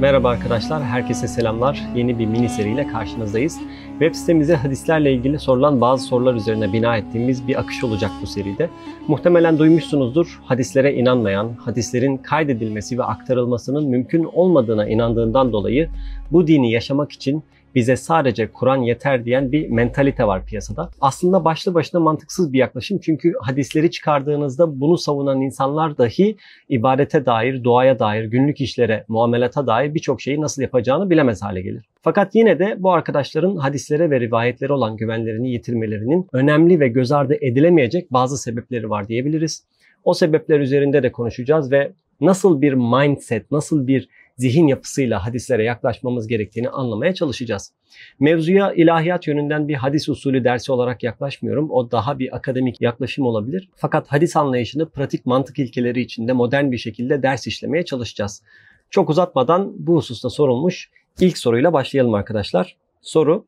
Merhaba arkadaşlar, herkese selamlar. Yeni bir mini seriyle karşınızdayız. Web sitemize hadislerle ilgili sorulan bazı sorular üzerine bina ettiğimiz bir akış olacak bu seride. Muhtemelen duymuşsunuzdur, hadislere inanmayan, hadislerin kaydedilmesi ve aktarılmasının mümkün olmadığına inandığından dolayı bu dini yaşamak için bize sadece Kur'an yeter diyen bir mentalite var piyasada. Aslında başlı başına mantıksız bir yaklaşım çünkü hadisleri çıkardığınızda bunu savunan insanlar dahi ibadete dair, duaya dair, günlük işlere, muamelata dair birçok şeyi nasıl yapacağını bilemez hale gelir. Fakat yine de bu arkadaşların hadislere ve rivayetlere olan güvenlerini yitirmelerinin önemli ve göz ardı edilemeyecek bazı sebepleri var diyebiliriz. O sebepler üzerinde de konuşacağız ve nasıl bir mindset, nasıl bir zihin yapısıyla hadislere yaklaşmamız gerektiğini anlamaya çalışacağız. Mevzuya ilahiyat yönünden bir hadis usulü dersi olarak yaklaşmıyorum. O daha bir akademik yaklaşım olabilir. Fakat hadis anlayışını pratik mantık ilkeleri içinde modern bir şekilde ders işlemeye çalışacağız. Çok uzatmadan bu hususta sorulmuş ilk soruyla başlayalım arkadaşlar. Soru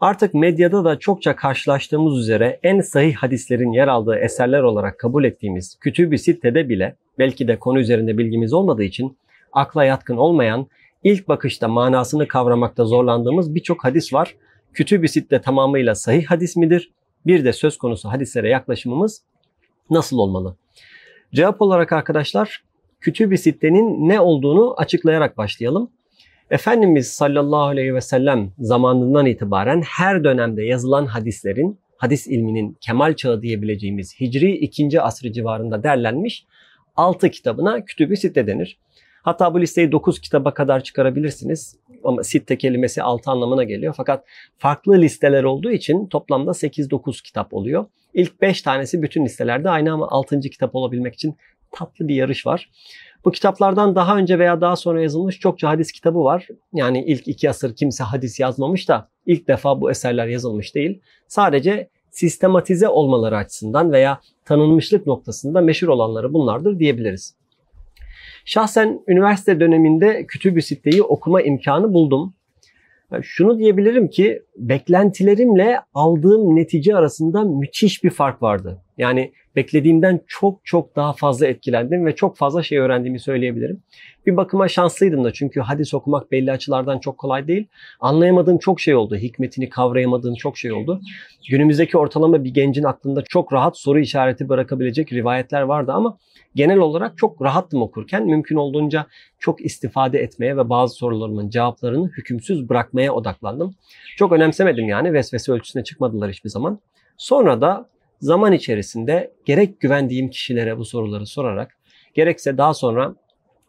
Artık medyada da çokça karşılaştığımız üzere en sahih hadislerin yer aldığı eserler olarak kabul ettiğimiz Kütüb-i Sitte'de bile belki de konu üzerinde bilgimiz olmadığı için akla yatkın olmayan, ilk bakışta manasını kavramakta zorlandığımız birçok hadis var. Kütüb-i Sitte tamamıyla sahih hadis midir? Bir de söz konusu hadislere yaklaşımımız nasıl olmalı? Cevap olarak arkadaşlar Kütüb-i Sitte'nin ne olduğunu açıklayarak başlayalım. Efendimiz sallallahu aleyhi ve sellem zamanından itibaren her dönemde yazılan hadislerin, hadis ilminin kemal çağı diyebileceğimiz Hicri 2. asrı civarında derlenmiş 6 kitabına Kütüb-i Sitte denir. Hatta bu listeyi 9 kitaba kadar çıkarabilirsiniz. Ama sitte kelimesi 6 anlamına geliyor. Fakat farklı listeler olduğu için toplamda 8-9 kitap oluyor. İlk 5 tanesi bütün listelerde aynı ama 6. kitap olabilmek için tatlı bir yarış var. Bu kitaplardan daha önce veya daha sonra yazılmış çokça hadis kitabı var. Yani ilk iki asır kimse hadis yazmamış da ilk defa bu eserler yazılmış değil. Sadece sistematize olmaları açısından veya tanınmışlık noktasında meşhur olanları bunlardır diyebiliriz. Şahsen üniversite döneminde Kütüb-i Sitte'yi okuma imkanı buldum. Şunu diyebilirim ki beklentilerimle aldığım netice arasında müthiş bir fark vardı. Yani beklediğimden çok çok daha fazla etkilendim ve çok fazla şey öğrendiğimi söyleyebilirim. Bir bakıma şanslıydım da çünkü hadis okumak belli açılardan çok kolay değil. Anlayamadığım çok şey oldu. Hikmetini kavrayamadığım çok şey oldu. Günümüzdeki ortalama bir gencin aklında çok rahat soru işareti bırakabilecek rivayetler vardı ama genel olarak çok rahattım okurken. Mümkün olduğunca çok istifade etmeye ve bazı sorularımın cevaplarını hükümsüz bırakmaya odaklandım. Çok önemsemedim yani vesvese ölçüsüne çıkmadılar hiçbir zaman. Sonra da zaman içerisinde gerek güvendiğim kişilere bu soruları sorarak gerekse daha sonra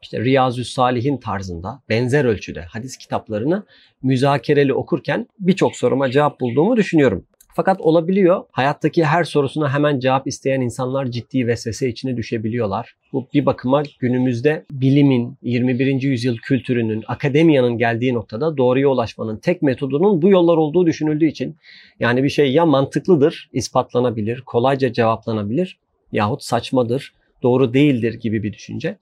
işte Riyazü Salihin tarzında benzer ölçüde hadis kitaplarını müzakereli okurken birçok soruma cevap bulduğumu düşünüyorum. Fakat olabiliyor. Hayattaki her sorusuna hemen cevap isteyen insanlar ciddi vesvese içine düşebiliyorlar. Bu bir bakıma günümüzde bilimin, 21. yüzyıl kültürünün, akademiyanın geldiği noktada doğruya ulaşmanın tek metodunun bu yollar olduğu düşünüldüğü için yani bir şey ya mantıklıdır, ispatlanabilir, kolayca cevaplanabilir yahut saçmadır, doğru değildir gibi bir düşünce.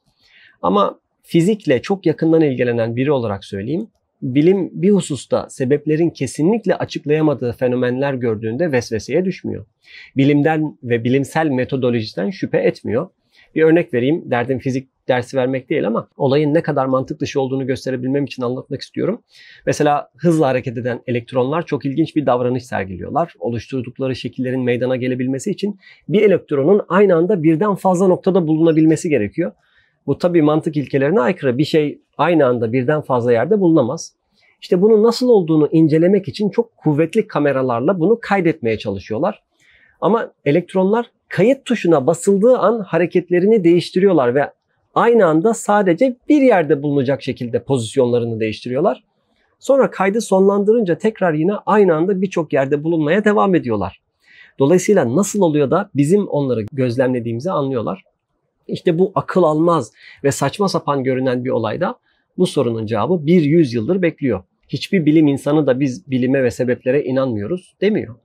Ama fizikle çok yakından ilgilenen biri olarak söyleyeyim bilim bir hususta sebeplerin kesinlikle açıklayamadığı fenomenler gördüğünde vesveseye düşmüyor. Bilimden ve bilimsel metodolojiden şüphe etmiyor. Bir örnek vereyim. Derdim fizik dersi vermek değil ama olayın ne kadar mantık dışı olduğunu gösterebilmem için anlatmak istiyorum. Mesela hızla hareket eden elektronlar çok ilginç bir davranış sergiliyorlar. Oluşturdukları şekillerin meydana gelebilmesi için bir elektronun aynı anda birden fazla noktada bulunabilmesi gerekiyor. Bu tabii mantık ilkelerine aykırı. Bir şey aynı anda birden fazla yerde bulunamaz. İşte bunun nasıl olduğunu incelemek için çok kuvvetli kameralarla bunu kaydetmeye çalışıyorlar. Ama elektronlar kayıt tuşuna basıldığı an hareketlerini değiştiriyorlar ve aynı anda sadece bir yerde bulunacak şekilde pozisyonlarını değiştiriyorlar. Sonra kaydı sonlandırınca tekrar yine aynı anda birçok yerde bulunmaya devam ediyorlar. Dolayısıyla nasıl oluyor da bizim onları gözlemlediğimizi anlıyorlar. İşte bu akıl almaz ve saçma sapan görünen bir olayda bu sorunun cevabı bir yüzyıldır bekliyor. Hiçbir bilim insanı da biz bilime ve sebeplere inanmıyoruz demiyor.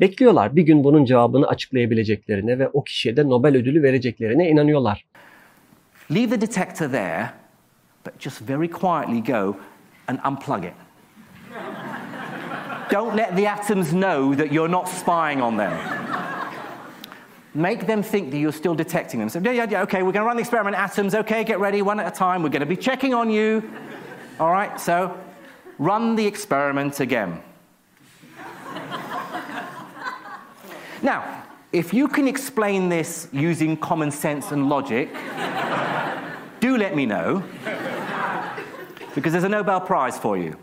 Bekliyorlar bir gün bunun cevabını açıklayabileceklerine ve o kişiye de Nobel ödülü vereceklerine inanıyorlar. Leave the detector there, but just very quietly go and unplug it. Don't let the atoms know that you're not spying on them. Make them think that you're still detecting them. So, yeah, yeah, yeah, okay, we're going to run the experiment atoms. Okay, get ready, one at a time. We're going to be checking on you. All right, so run the experiment again. now, if you can explain this using common sense and logic, do let me know because there's a Nobel Prize for you.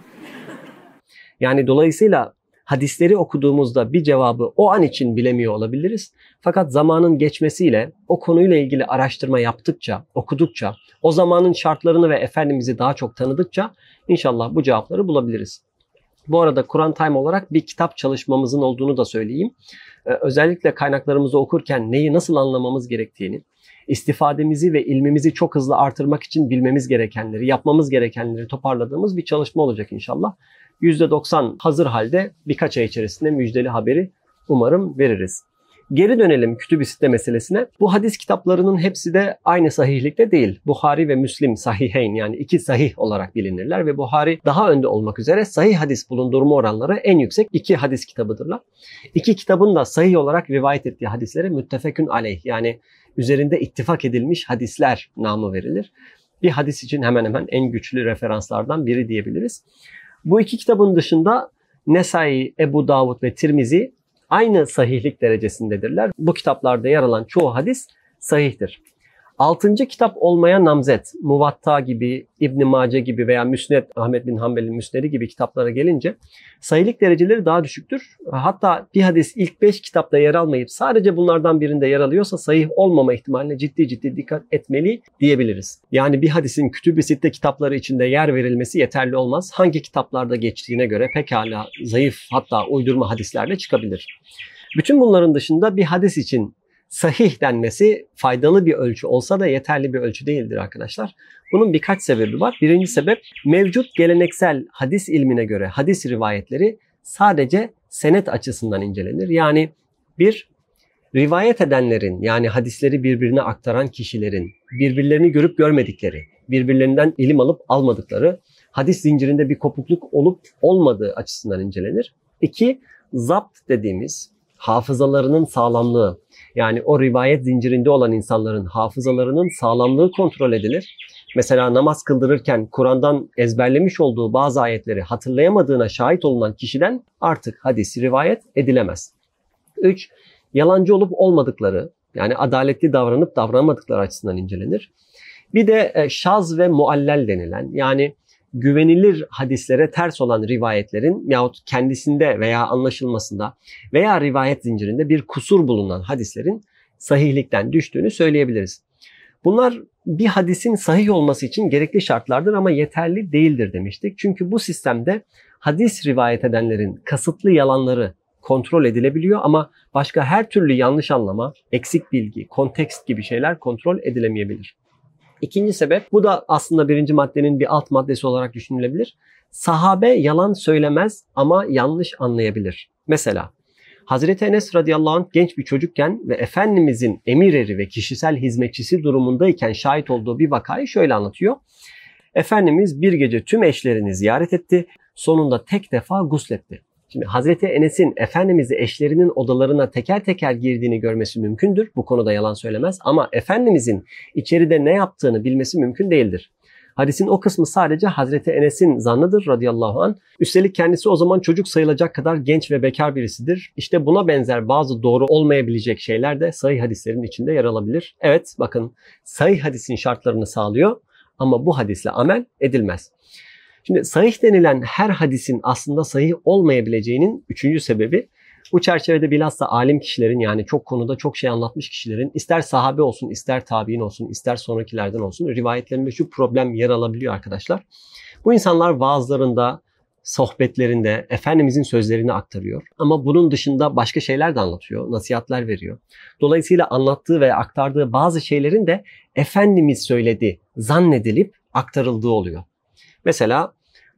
Yani dolayısıyla hadisleri okuduğumuzda bir cevabı o an için bilemiyor olabiliriz. Fakat zamanın geçmesiyle o konuyla ilgili araştırma yaptıkça, okudukça, o zamanın şartlarını ve Efendimiz'i daha çok tanıdıkça inşallah bu cevapları bulabiliriz. Bu arada Kur'an Time olarak bir kitap çalışmamızın olduğunu da söyleyeyim. Ee, özellikle kaynaklarımızı okurken neyi nasıl anlamamız gerektiğini, istifademizi ve ilmimizi çok hızlı artırmak için bilmemiz gerekenleri, yapmamız gerekenleri toparladığımız bir çalışma olacak inşallah. %90 hazır halde birkaç ay içerisinde müjdeli haberi umarım veririz. Geri dönelim kütüb-i sitte meselesine. Bu hadis kitaplarının hepsi de aynı sahihlikte değil. Buhari ve Müslim sahiheyn yani iki sahih olarak bilinirler ve Buhari daha önde olmak üzere sahih hadis bulundurma oranları en yüksek iki hadis kitabıdırlar. İki kitabın da sahih olarak rivayet ettiği hadislere müttefekün aleyh yani üzerinde ittifak edilmiş hadisler namı verilir. Bir hadis için hemen hemen en güçlü referanslardan biri diyebiliriz. Bu iki kitabın dışında Nesai, Ebu Davud ve Tirmizi aynı sahihlik derecesindedirler. Bu kitaplarda yer alan çoğu hadis sahihtir. Altıncı kitap olmaya namzet, Muvatta gibi, İbn Mace gibi veya Müsned, Ahmet bin Hanbel'in Müsned'i gibi kitaplara gelince sayılık dereceleri daha düşüktür. Hatta bir hadis ilk beş kitapta yer almayıp sadece bunlardan birinde yer alıyorsa sahih olmama ihtimaline ciddi ciddi dikkat etmeli diyebiliriz. Yani bir hadisin kütüb-i sitte kitapları içinde yer verilmesi yeterli olmaz. Hangi kitaplarda geçtiğine göre pekala zayıf hatta uydurma hadislerle çıkabilir. Bütün bunların dışında bir hadis için sahih denmesi faydalı bir ölçü olsa da yeterli bir ölçü değildir arkadaşlar. Bunun birkaç sebebi var. Birinci sebep mevcut geleneksel hadis ilmine göre hadis rivayetleri sadece senet açısından incelenir. Yani bir rivayet edenlerin yani hadisleri birbirine aktaran kişilerin birbirlerini görüp görmedikleri, birbirlerinden ilim alıp almadıkları, hadis zincirinde bir kopukluk olup olmadığı açısından incelenir. İki, zapt dediğimiz hafızalarının sağlamlığı yani o rivayet zincirinde olan insanların hafızalarının sağlamlığı kontrol edilir. Mesela namaz kıldırırken Kur'an'dan ezberlemiş olduğu bazı ayetleri hatırlayamadığına şahit olunan kişiden artık hadis rivayet edilemez. 3. Yalancı olup olmadıkları yani adaletli davranıp davranmadıkları açısından incelenir. Bir de e, şaz ve muallel denilen yani güvenilir hadislere ters olan rivayetlerin yahut kendisinde veya anlaşılmasında veya rivayet zincirinde bir kusur bulunan hadislerin sahihlikten düştüğünü söyleyebiliriz. Bunlar bir hadisin sahih olması için gerekli şartlardır ama yeterli değildir demiştik. Çünkü bu sistemde hadis rivayet edenlerin kasıtlı yalanları kontrol edilebiliyor ama başka her türlü yanlış anlama, eksik bilgi, kontekst gibi şeyler kontrol edilemeyebilir. İkinci sebep bu da aslında birinci maddenin bir alt maddesi olarak düşünülebilir. Sahabe yalan söylemez ama yanlış anlayabilir. Mesela Hazreti Enes radıyallahu anh genç bir çocukken ve Efendimizin emir eri ve kişisel hizmetçisi durumundayken şahit olduğu bir vakayı şöyle anlatıyor. Efendimiz bir gece tüm eşlerini ziyaret etti. Sonunda tek defa gusletti. Şimdi Hazreti Enes'in Efendimiz'i eşlerinin odalarına teker teker girdiğini görmesi mümkündür. Bu konuda yalan söylemez. Ama Efendimiz'in içeride ne yaptığını bilmesi mümkün değildir. Hadisin o kısmı sadece Hazreti Enes'in zannıdır radıyallahu an. Üstelik kendisi o zaman çocuk sayılacak kadar genç ve bekar birisidir. İşte buna benzer bazı doğru olmayabilecek şeyler de sahih hadislerin içinde yer alabilir. Evet bakın sahih hadisin şartlarını sağlıyor ama bu hadisle amel edilmez. Şimdi sahih denilen her hadisin aslında sahih olmayabileceğinin üçüncü sebebi bu çerçevede bilhassa alim kişilerin yani çok konuda çok şey anlatmış kişilerin ister sahabe olsun, ister tabi'in olsun, ister sonrakilerden olsun rivayetlerinde şu problem yer alabiliyor arkadaşlar. Bu insanlar vaazlarında, sohbetlerinde Efendimizin sözlerini aktarıyor. Ama bunun dışında başka şeyler de anlatıyor, nasihatler veriyor. Dolayısıyla anlattığı ve aktardığı bazı şeylerin de Efendimiz söyledi zannedilip aktarıldığı oluyor. Mesela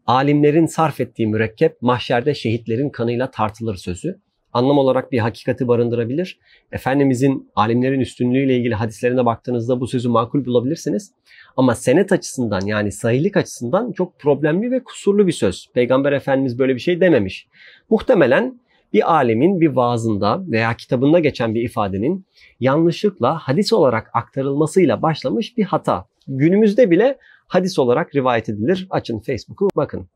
alimlerin sarf ettiği mürekkep mahşerde şehitlerin kanıyla tartılır sözü. Anlam olarak bir hakikati barındırabilir. Efendimizin alimlerin üstünlüğüyle ilgili hadislerine baktığınızda bu sözü makul bulabilirsiniz. Ama senet açısından yani sahihlik açısından çok problemli ve kusurlu bir söz. Peygamber Efendimiz böyle bir şey dememiş. Muhtemelen bir alimin bir vaazında veya kitabında geçen bir ifadenin yanlışlıkla hadis olarak aktarılmasıyla başlamış bir hata. Günümüzde bile hadis olarak rivayet edilir. Açın Facebook'u bakın.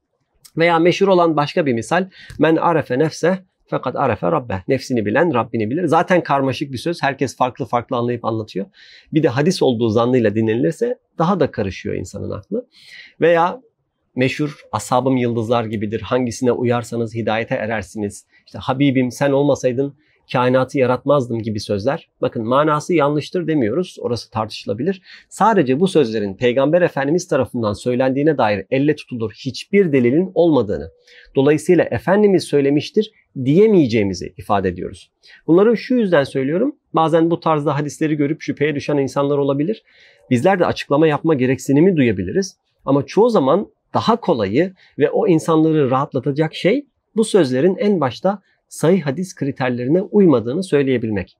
Veya meşhur olan başka bir misal. Men arefe nefse fakat arefe rabbe. Nefsini bilen Rabbini bilir. Zaten karmaşık bir söz. Herkes farklı farklı anlayıp anlatıyor. Bir de hadis olduğu zannıyla dinlenilirse daha da karışıyor insanın aklı. Veya meşhur ashabım yıldızlar gibidir. Hangisine uyarsanız hidayete erersiniz. İşte Habibim sen olmasaydın kainatı yaratmazdım gibi sözler. Bakın manası yanlıştır demiyoruz. Orası tartışılabilir. Sadece bu sözlerin Peygamber Efendimiz tarafından söylendiğine dair elle tutulur hiçbir delilin olmadığını. Dolayısıyla Efendimiz söylemiştir diyemeyeceğimizi ifade ediyoruz. Bunları şu yüzden söylüyorum. Bazen bu tarzda hadisleri görüp şüpheye düşen insanlar olabilir. Bizler de açıklama yapma gereksinimi duyabiliriz. Ama çoğu zaman daha kolayı ve o insanları rahatlatacak şey bu sözlerin en başta sahih hadis kriterlerine uymadığını söyleyebilmek.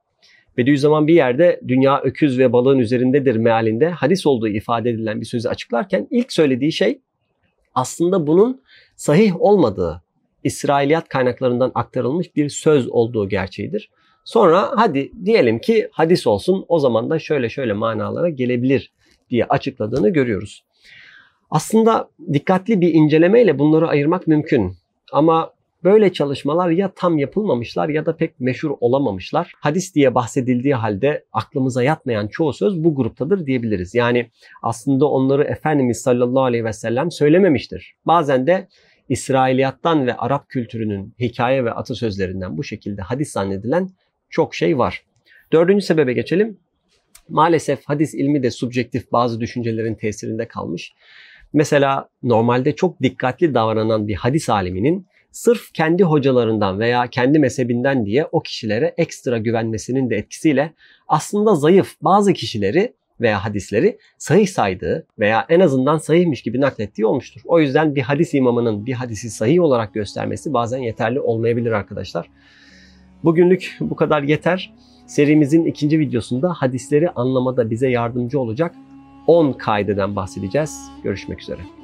Bediüzzaman bir yerde dünya öküz ve balığın üzerindedir mealinde hadis olduğu ifade edilen bir sözü açıklarken ilk söylediği şey aslında bunun sahih olmadığı, İsrailiyat kaynaklarından aktarılmış bir söz olduğu gerçeğidir. Sonra hadi diyelim ki hadis olsun o zaman da şöyle şöyle manalara gelebilir diye açıkladığını görüyoruz. Aslında dikkatli bir incelemeyle bunları ayırmak mümkün. Ama Böyle çalışmalar ya tam yapılmamışlar ya da pek meşhur olamamışlar. Hadis diye bahsedildiği halde aklımıza yatmayan çoğu söz bu gruptadır diyebiliriz. Yani aslında onları Efendimiz sallallahu aleyhi ve sellem söylememiştir. Bazen de İsrailiyattan ve Arap kültürünün hikaye ve atasözlerinden bu şekilde hadis zannedilen çok şey var. Dördüncü sebebe geçelim. Maalesef hadis ilmi de subjektif bazı düşüncelerin tesirinde kalmış. Mesela normalde çok dikkatli davranan bir hadis aliminin sırf kendi hocalarından veya kendi mezhebinden diye o kişilere ekstra güvenmesinin de etkisiyle aslında zayıf bazı kişileri veya hadisleri sahih saydığı veya en azından sahihmiş gibi naklettiği olmuştur. O yüzden bir hadis imamının bir hadisi sahih olarak göstermesi bazen yeterli olmayabilir arkadaşlar. Bugünlük bu kadar yeter. Serimizin ikinci videosunda hadisleri anlamada bize yardımcı olacak 10 kaideden bahsedeceğiz. Görüşmek üzere.